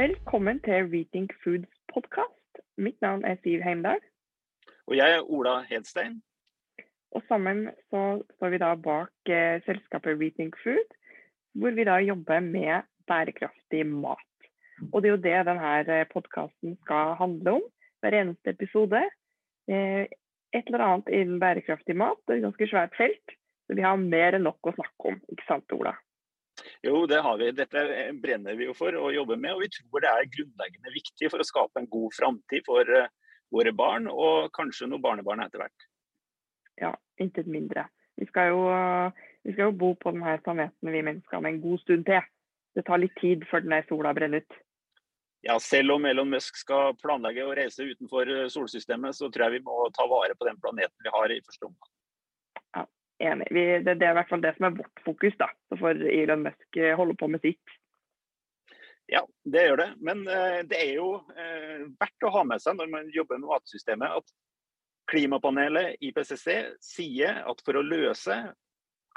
Velkommen til Rethink Foods podkast. Mitt navn er Siv Heimdal. Og jeg er Ola Hedstein. Og sammen så står vi da bak eh, selskapet Rethink Food, hvor vi da jobber med bærekraftig mat. Og det er jo det denne podkasten skal handle om. Hver eneste episode. Eh, et eller annet innen bærekraftig mat. Det er et ganske svært felt. Så vi har mer enn nok å snakke om. Ikke sant, Ola? Jo, det har vi. Dette brenner vi jo for å jobbe med. Og vi tror det er grunnleggende viktig for å skape en god framtid for uh, våre barn, og kanskje noen barnebarn etter hvert. Ja, intet mindre. Vi skal, jo, vi skal jo bo på denne planeten vi mennesker med en god stund til. Det tar litt tid før denne sola brenner ut. Ja, selv om Elon Musk skal planlegge å reise utenfor eh, solsystemet, så tror jeg vi må ta vare på den planeten vi har i første omgang enig. Vi, det, det, er i hvert fall det som er vårt fokus. da. Så får Elon Musk eh, holde på med sitt. Ja, det gjør det. Men eh, det er jo eh, verdt å ha med seg når man jobber med matsystemet, at klimapanelet IPCC sier at for å løse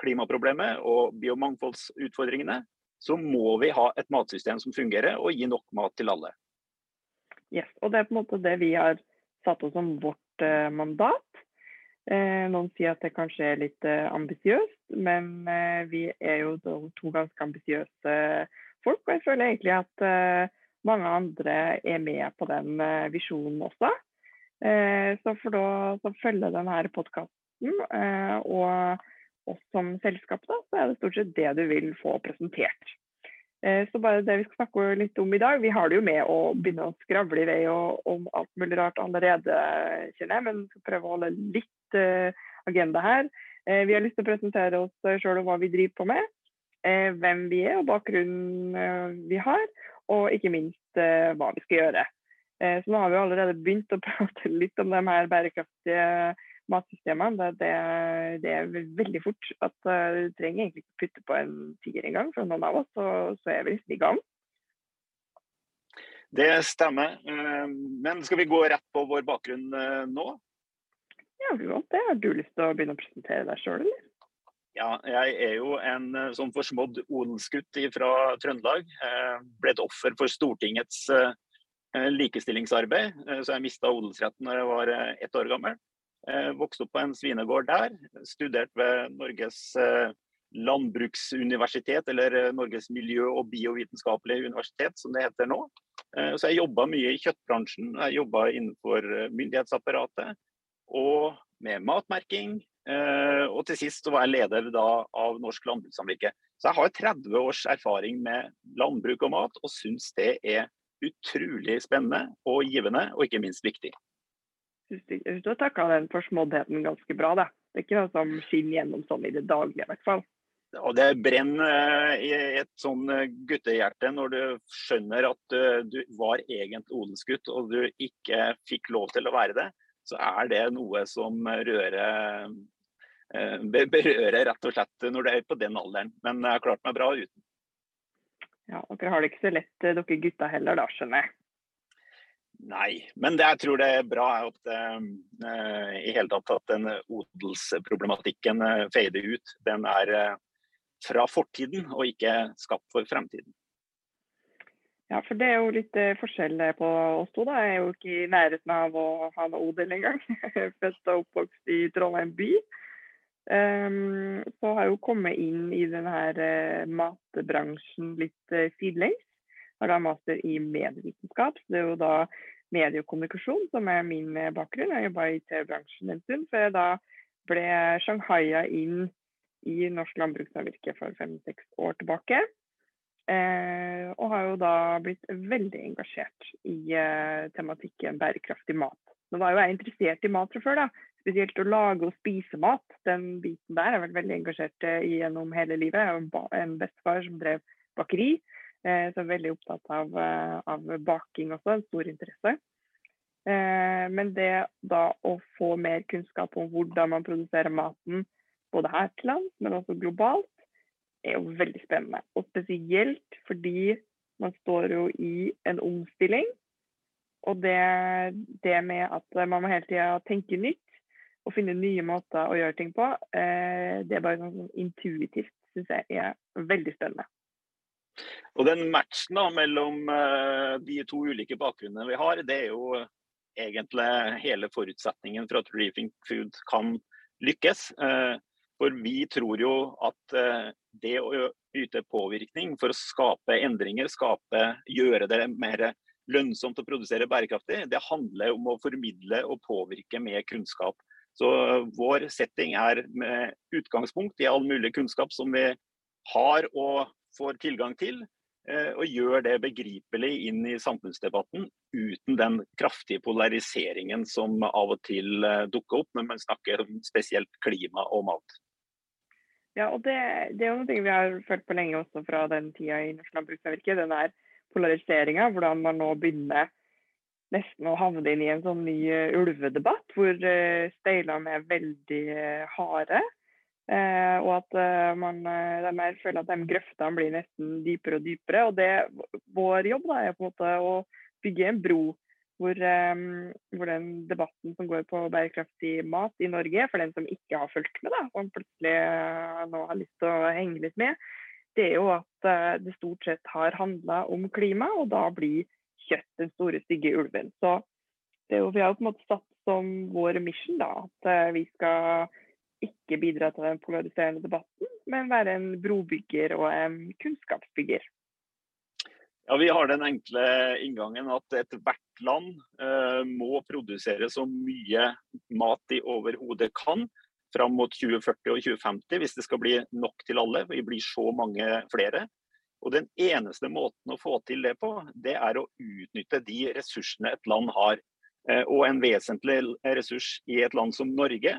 klimaproblemet og biomangfoldsutfordringene, så må vi ha et matsystem som fungerer og gi nok mat til alle. Yes, og Det er på en måte det vi har satt oss som vårt eh, mandat. Eh, noen sier at det kanskje er litt eh, ambisiøst, men eh, vi er jo to ganske ambisiøse folk. Og jeg føler egentlig at mange andre er med på den visjonen også. Så for å følge denne podkasten og oss som selskap, da, så er det stort sett det du vil få presentert. Så bare det vi skal snakke litt om i dag. Vi har det jo med å begynne å skravle i vei om alt mulig rart allerede, kjenner jeg, men skal prøve å holde litt Eh, agenda her. Eh, vi har lyst til å presentere oss sjøl og hva vi driver på med. Eh, hvem vi er og bakgrunnen vi har, og ikke minst hva vi skal gjøre. Så nå har vi allerede begynt å prate litt om de her bærekraftige matsystemene. Det, det, det, er veldig fort at du trenger egentlig ikke putte på en tier engang for noen av oss, så, så er vi liksom i gang. Det stemmer. Men skal vi gå rett på vår bakgrunn nå? Ja, det. Har du lyst til å begynne å presentere deg sjøl, eller? Ja, jeg er jo en eh, sånn forsmådd odelsgutt fra Trøndelag. Eh, ble et offer for Stortingets eh, likestillingsarbeid, så jeg mista odelsretten da jeg var ett år gammel. Vokste opp på en svinegård der. Studert ved Norges landbruksuniversitet, eller Norges miljø- og biovitenskapelige universitet, som det heter nå. Så jeg jobba mye i kjøttbransjen. Jeg jobba innenfor myndighetsapparatet og med matmerking. Eh, og til sist så var jeg leder da av Norsk landbrukssamvirke. Så jeg har 30 års erfaring med landbruk og mat, og syns det er utrolig spennende og givende, og ikke minst viktig. Jeg syns du har takla den forsmåddheten ganske bra. Det. det er ikke noe som skinner gjennom sånn i det daglige, i hvert fall. Og det brenner eh, i et sånn eh, guttehjerte når du skjønner at du var egentlig odelsgutt og du ikke fikk lov til å være det så er det noe som rører, eh, berører rett og slett når du er på den alderen. Men jeg har klart meg bra uten. Ja, Dere har det ikke så lett, eh, dere gutta heller, da, skjønner jeg? Nei, men det jeg tror det er bra at uh, i hele tatt at den odelsproblematikken uh, fader ut. Den er uh, fra fortiden og ikke skapt for fremtiden. Ja, for det er jo litt eh, forskjell på oss to. da. Jeg er jo ikke i nærheten av å ha noe odel engang. Født og oppvokst i Trondheim by. Um, så har jeg jo kommet inn i denne uh, matbransjen litt sidelengs. Har da master i medievitenskap. så Det er jo da mediekommunikasjon som er min bakgrunn. Jeg jobba i TV-bransjen en stund før jeg da ble shanghaia inn i Norsk landbrukssamvirke for fem-seks år tilbake. Eh, og har jo da blitt veldig engasjert i eh, tematikken bærekraftig mat. Nå var jo jeg interessert i mat fra før, da. Spesielt å lage og spise mat. Den biten der har jeg vært veldig engasjert i gjennom hele livet. Jeg har en bestefar som drev bakeri, eh, så er veldig opptatt av, eh, av baking også. En stor interesse. Eh, men det da å få mer kunnskap om hvordan man produserer maten, både her til lands, men også globalt, er jo veldig spennende. Og spesielt fordi man står jo i en omstilling. Og det, det med at man må hele tida tenke nytt og finne nye måter å gjøre ting på, eh, det er bare sånn intuitivt syns jeg er veldig spennende. Og den matchen da, mellom uh, de to ulike bakgrunnene vi har, det er jo egentlig hele forutsetningen for at Reefing Food kan lykkes. Uh, for vi tror jo at uh, det å yte påvirkning for å skape endringer, skape, gjøre det mer lønnsomt å produsere bærekraftig, det handler om å formidle og påvirke med kunnskap. Så vår setting er med utgangspunkt i all mulig kunnskap som vi har og får tilgang til, eh, og gjør det begripelig inn i samfunnsdebatten uten den kraftige polariseringen som av og til eh, dukker opp når man snakker om spesielt klima og mat. Ja, og det, det er noe vi har følt på lenge også fra den tida i Norsk Landbrukssamvirke. Den der polariseringa, hvordan man nå begynner nesten å havne inn i en sånn ny uh, ulvedebatt, hvor uh, steilene er veldig uh, harde. Uh, og at man de føler at de grøftene blir nesten dypere og dypere. Og det, vår jobb da, er på en måte å bygge en bro hvor, um, hvor, den debatten som går på bærekraftig mat i Norge, for den som ikke har fulgt med, da, og plutselig nå har lyst til å henge litt med, det er jo at uh, det stort sett har handla om klima, og da blir kjøtt den store, stygge ulven. Så det er jo, vi har på en måte satt som vår mission da, at vi skal ikke bidra til den polariserende debatten, men være en brobygger og en kunnskapsbygger. Ja, Vi har den enkle inngangen at ethvert land eh, må produsere så mye mat de overhodet kan fram mot 2040 og 2050 hvis det skal bli nok til alle. Vi blir så mange flere. Og Den eneste måten å få til det på, det er å utnytte de ressursene et land har. Eh, og en vesentlig ressurs i et land som Norge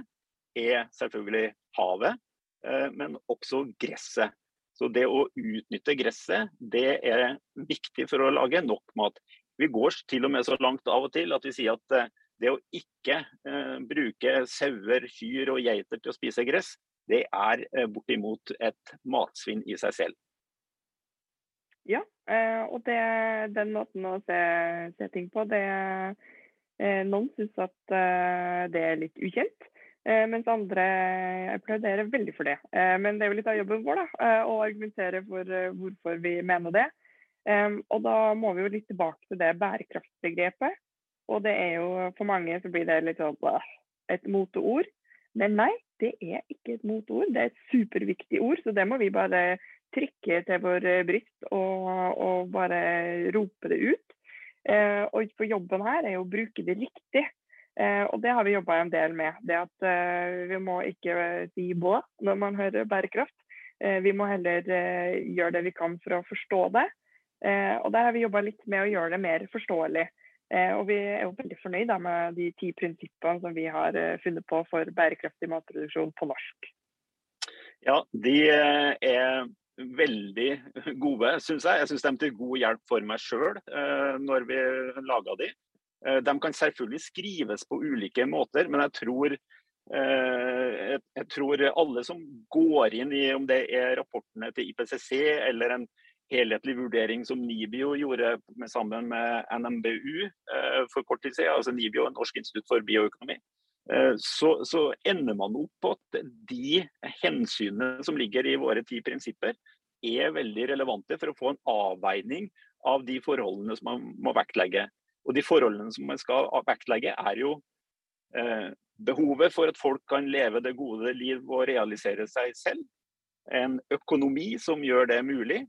er selvfølgelig havet, eh, men også gresset. Så det å utnytte gresset, det er viktig for å lage nok mat. Vi går til og med så langt av og til at vi sier at eh, det å ikke eh, bruke sauer, kyr og geiter til å spise gress, det er eh, bortimot et matsvinn i seg selv. Ja, eh, og det, den måten å se, se ting på, det eh, Noen syns at eh, det er litt ukjent. Eh, mens andre applauderer veldig for det. men det er jo litt av jobben vår da, å argumentere for hvorfor vi mener det. og da må vi jo litt tilbake til det bærekraftsbegrepet. Og det er jo for mange så blir det litt sånn et moteord. Men nei, det er ikke et moteord. Det er et superviktig ord, så det må vi bare trykke til vår bryst og, og bare rope det ut. Eh, og for jobben her er jo å bruke det riktig. Eh, og det har vi jobba en del med. Det at eh, vi må ikke si bå når man hører bærekraft. Eh, vi må heller eh, gjøre det vi kan for å forstå det. Eh, og der har vi jobba litt med å gjøre det mer forståelig. Eh, og vi er jo veldig fornøyd med de ti prinsippene som vi har eh, funnet på for bærekraftig matproduksjon på norsk. Ja, de eh, er veldig gode, syns jeg. Jeg syns de er til god hjelp for meg sjøl når vi laga de. De kan selvfølgelig skrives på ulike måter, men jeg tror, jeg tror alle som går inn i om det er rapportene til IPCC eller en helhetlig vurdering som NIBIO gjorde med, sammen med NMBU eh, for kort tid siden, altså NIBIO, Norsk institutt for bioøkonomi, eh, så, så, ender man opp på at de hensynene som ligger i våre ti prinsipper, er veldig relevante for å få en avveining av de forholdene som man må vektlegge. Og de forholdene som man skal vektlegge, er jo eh, behovet for at folk kan leve det gode liv og realisere seg selv. En økonomi som gjør det mulig.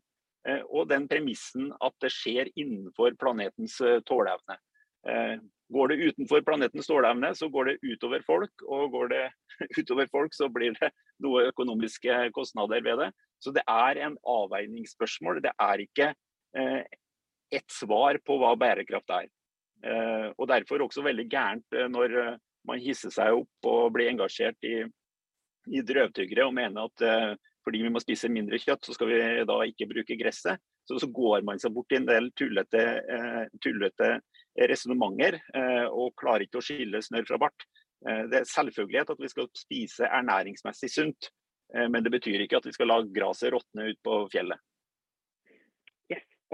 Eh, og den premissen at det skjer innenfor planetens eh, tåleevne. Eh, går det utenfor planetens tåleevne, så går det utover folk. Og går det utover folk, så blir det noe økonomiske kostnader ved det. Så det er en avveiningsspørsmål. Det er ikke ett svar på hva bærekraft er. Og derfor også veldig gærent når man hisser seg opp og blir engasjert i, i drøvtyggere og mener at fordi vi må spise mindre kjøtt, så skal vi da ikke bruke gresset. Så, så går man seg bort i en del tullete, eh, tullete resonnementer eh, og klarer ikke å skille snørr fra bart. Eh, det er selvfølgelighet at vi skal spise ernæringsmessig sunt, eh, men det betyr ikke at vi skal la gresset råtne ut på fjellet.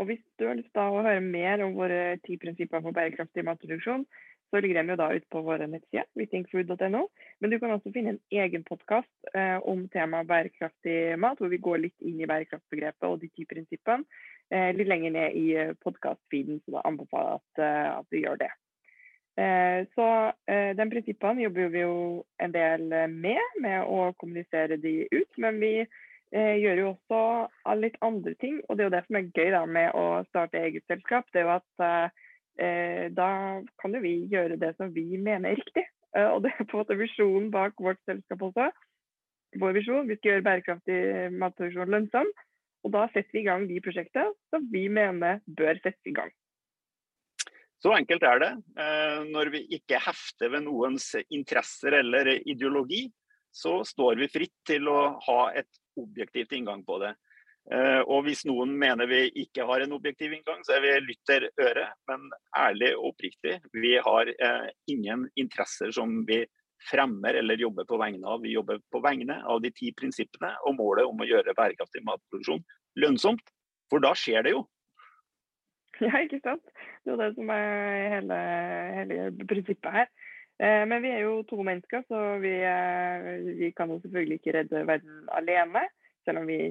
Og Hvis du har lyst til å høre mer om våre ti prinsipper for bærekraftig matproduksjon, så ligger de jo da ute på våre nettsider, withinkfood.no. Men du kan også finne en egen podkast eh, om temaet bærekraftig mat, hvor vi går litt inn i bærekraftbegrepet og de ti prinsippene eh, litt lenger ned i eh, podkastfeeden, så da anbefaler jeg at, eh, at, du gjør det. Eh, så eh, den prinsippene jobber vi jo en del med, med å kommunisere de ut. Men vi gjør jo også litt andre ting, og det er jo det som er gøy da med å starte eget selskap. Det er jo at eh, da kan jo vi gjøre det som vi mener er riktig. Eh, og det er på en måte visjonen bak vårt selskap også. Vår visjon, vi skal gjøre bærekraftig matproduksjon lønnsom. Og da setter vi i gang de prosjektene som vi mener bør settes i gang. Så enkelt er det. Eh, når vi ikke hefter ved noens interesser eller ideologi, så står vi fritt til å ha et objektivt inngang på det. Eh, og hvis noen mener vi ikke har en objektiv inngang, så er vi lytter øre. Men ærlig og oppriktig, vi har eh, ingen interesser som vi fremmer eller jobber på vegne av. Vi jobber på vegne av de ti prinsippene og målet om å gjøre bærekraftig matproduksjon lønnsomt. For da skjer det jo. Ja, ikke sant. Det er det som er hele, hele prinsippet her. Eh, men vi er jo to mennesker, så vi, vi kan jo selvfølgelig ikke redde verden alene. Selv om vi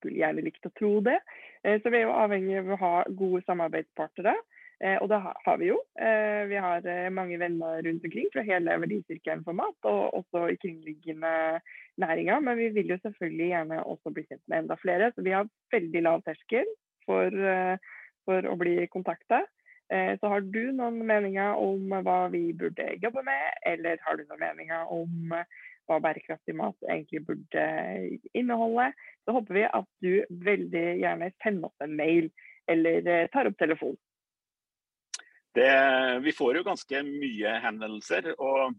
skulle gjerne likt å tro det. Eh, så vi er jo avhengig av å ha gode samarbeidspartnere. Eh, og det har vi jo. Eh, vi har mange venner rundt omkring fra hele verdisirkelen for mat, og også i kringliggende næringer. Men vi vil jo selvfølgelig gjerne også bli kjent med enda flere. Så vi har veldig lav terskel for, for å bli kontakta. Så har du noen meninger om hva vi burde jobbe med, eller har du noen meninger om hva bærekraftig mat egentlig burde inneholde, så håper vi at du veldig gjerne sender oss en mail eller eh, tar opp telefonen. Vi får jo ganske mye henvendelser, og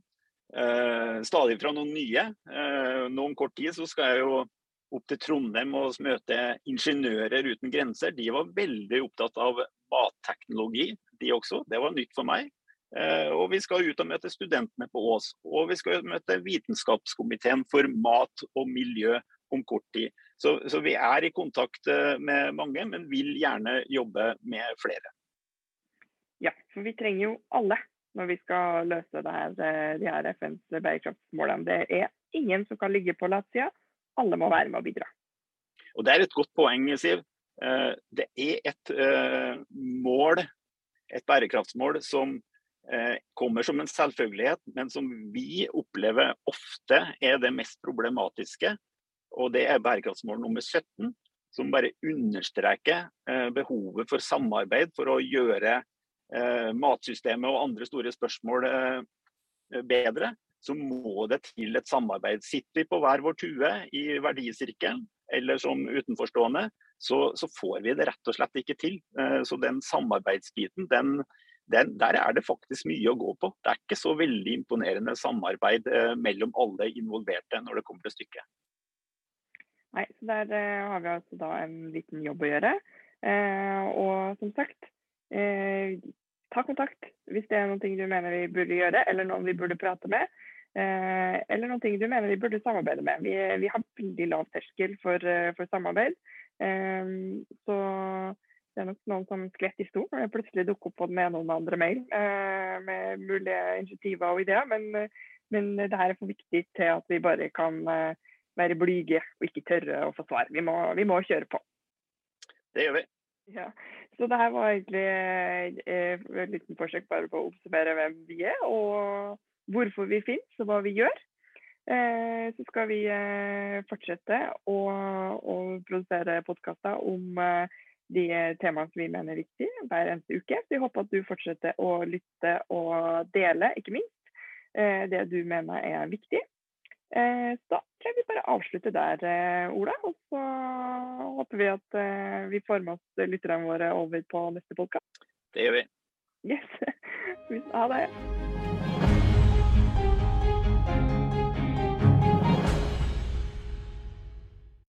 eh, stadig fra noen nye. Eh, nå om kort tid så skal jeg jo opp til Trondheim og møte Ingeniører uten grenser. De var veldig opptatt av matteknologi, de også. Det var nytt for meg. Eh, og vi skal ut og møte studentene på Ås. Og vi skal møte Vitenskapskomiteen for mat og miljø om kort tid. Så, så, vi er i kontakt eh, med mange, men vil gjerne jobbe med flere. Ja, for vi trenger jo alle når vi skal løse her, eh, de her FNs bærekraftsmålene. Det er ingen som kan ligge på latsida. Alle må være med og bidra. Og Det er et godt poeng, Siv. Det er et mål, et bærekraftsmål, som Eh, kommer som en selvfølgelighet, men som vi opplever ofte er det mest problematiske. Og det er bærekraftsmål nummer 17, som bare understreker eh, behovet for samarbeid for å gjøre eh, matsystemet og andre store spørsmål bedre. Så må det til et samarbeid. Sitter vi på hver vår tue i verdisirkelen, eller som utenforstående, så, så, får vi det rett og slett ikke til. Så den samarbeidsbiten, den, den, der er det faktisk mye å gå på. Det er ikke så veldig imponerende samarbeid eh, mellom alle involverte når det kommer til stykket. Nei, Der eh, har vi altså da en liten jobb å gjøre. Eh, og som sagt, eh, ta kontakt hvis det er noe du mener vi burde gjøre, eller noen vi burde prate med. Eh, eller noe du mener vi burde samarbeide med. Vi, vi har veldig lav terskel for, eh, for samarbeid. Så det er nok noen som skvetter i stol når det plutselig dukker opp på den ene og den andre mail uh, med mulige initiativer og ideer. Men, men det her er for viktig til at vi bare kan uh, være blyge og ikke tørre å få svar. Vi må, vi må kjøre på. Det gjør vi. Ja. Så det her var egentlig eh, et liten forsøk bare på å oppsummere hvem vi er, og hvorfor vi finnes og hva vi gjør. Eh, så skal vi eh, fortsette å, å produsere podkaster om eh, de temaene som vi mener er viktige hver eneste uke. Så vi håper at du fortsetter å lytte og dele, ikke minst, eh, det du mener er viktig. Eh, så da tror jeg vi bare avslutter der, Ola. Og så håper vi at vi får med oss lytterne våre over på neste podkast. Det gjør vi. Yes. Ha det.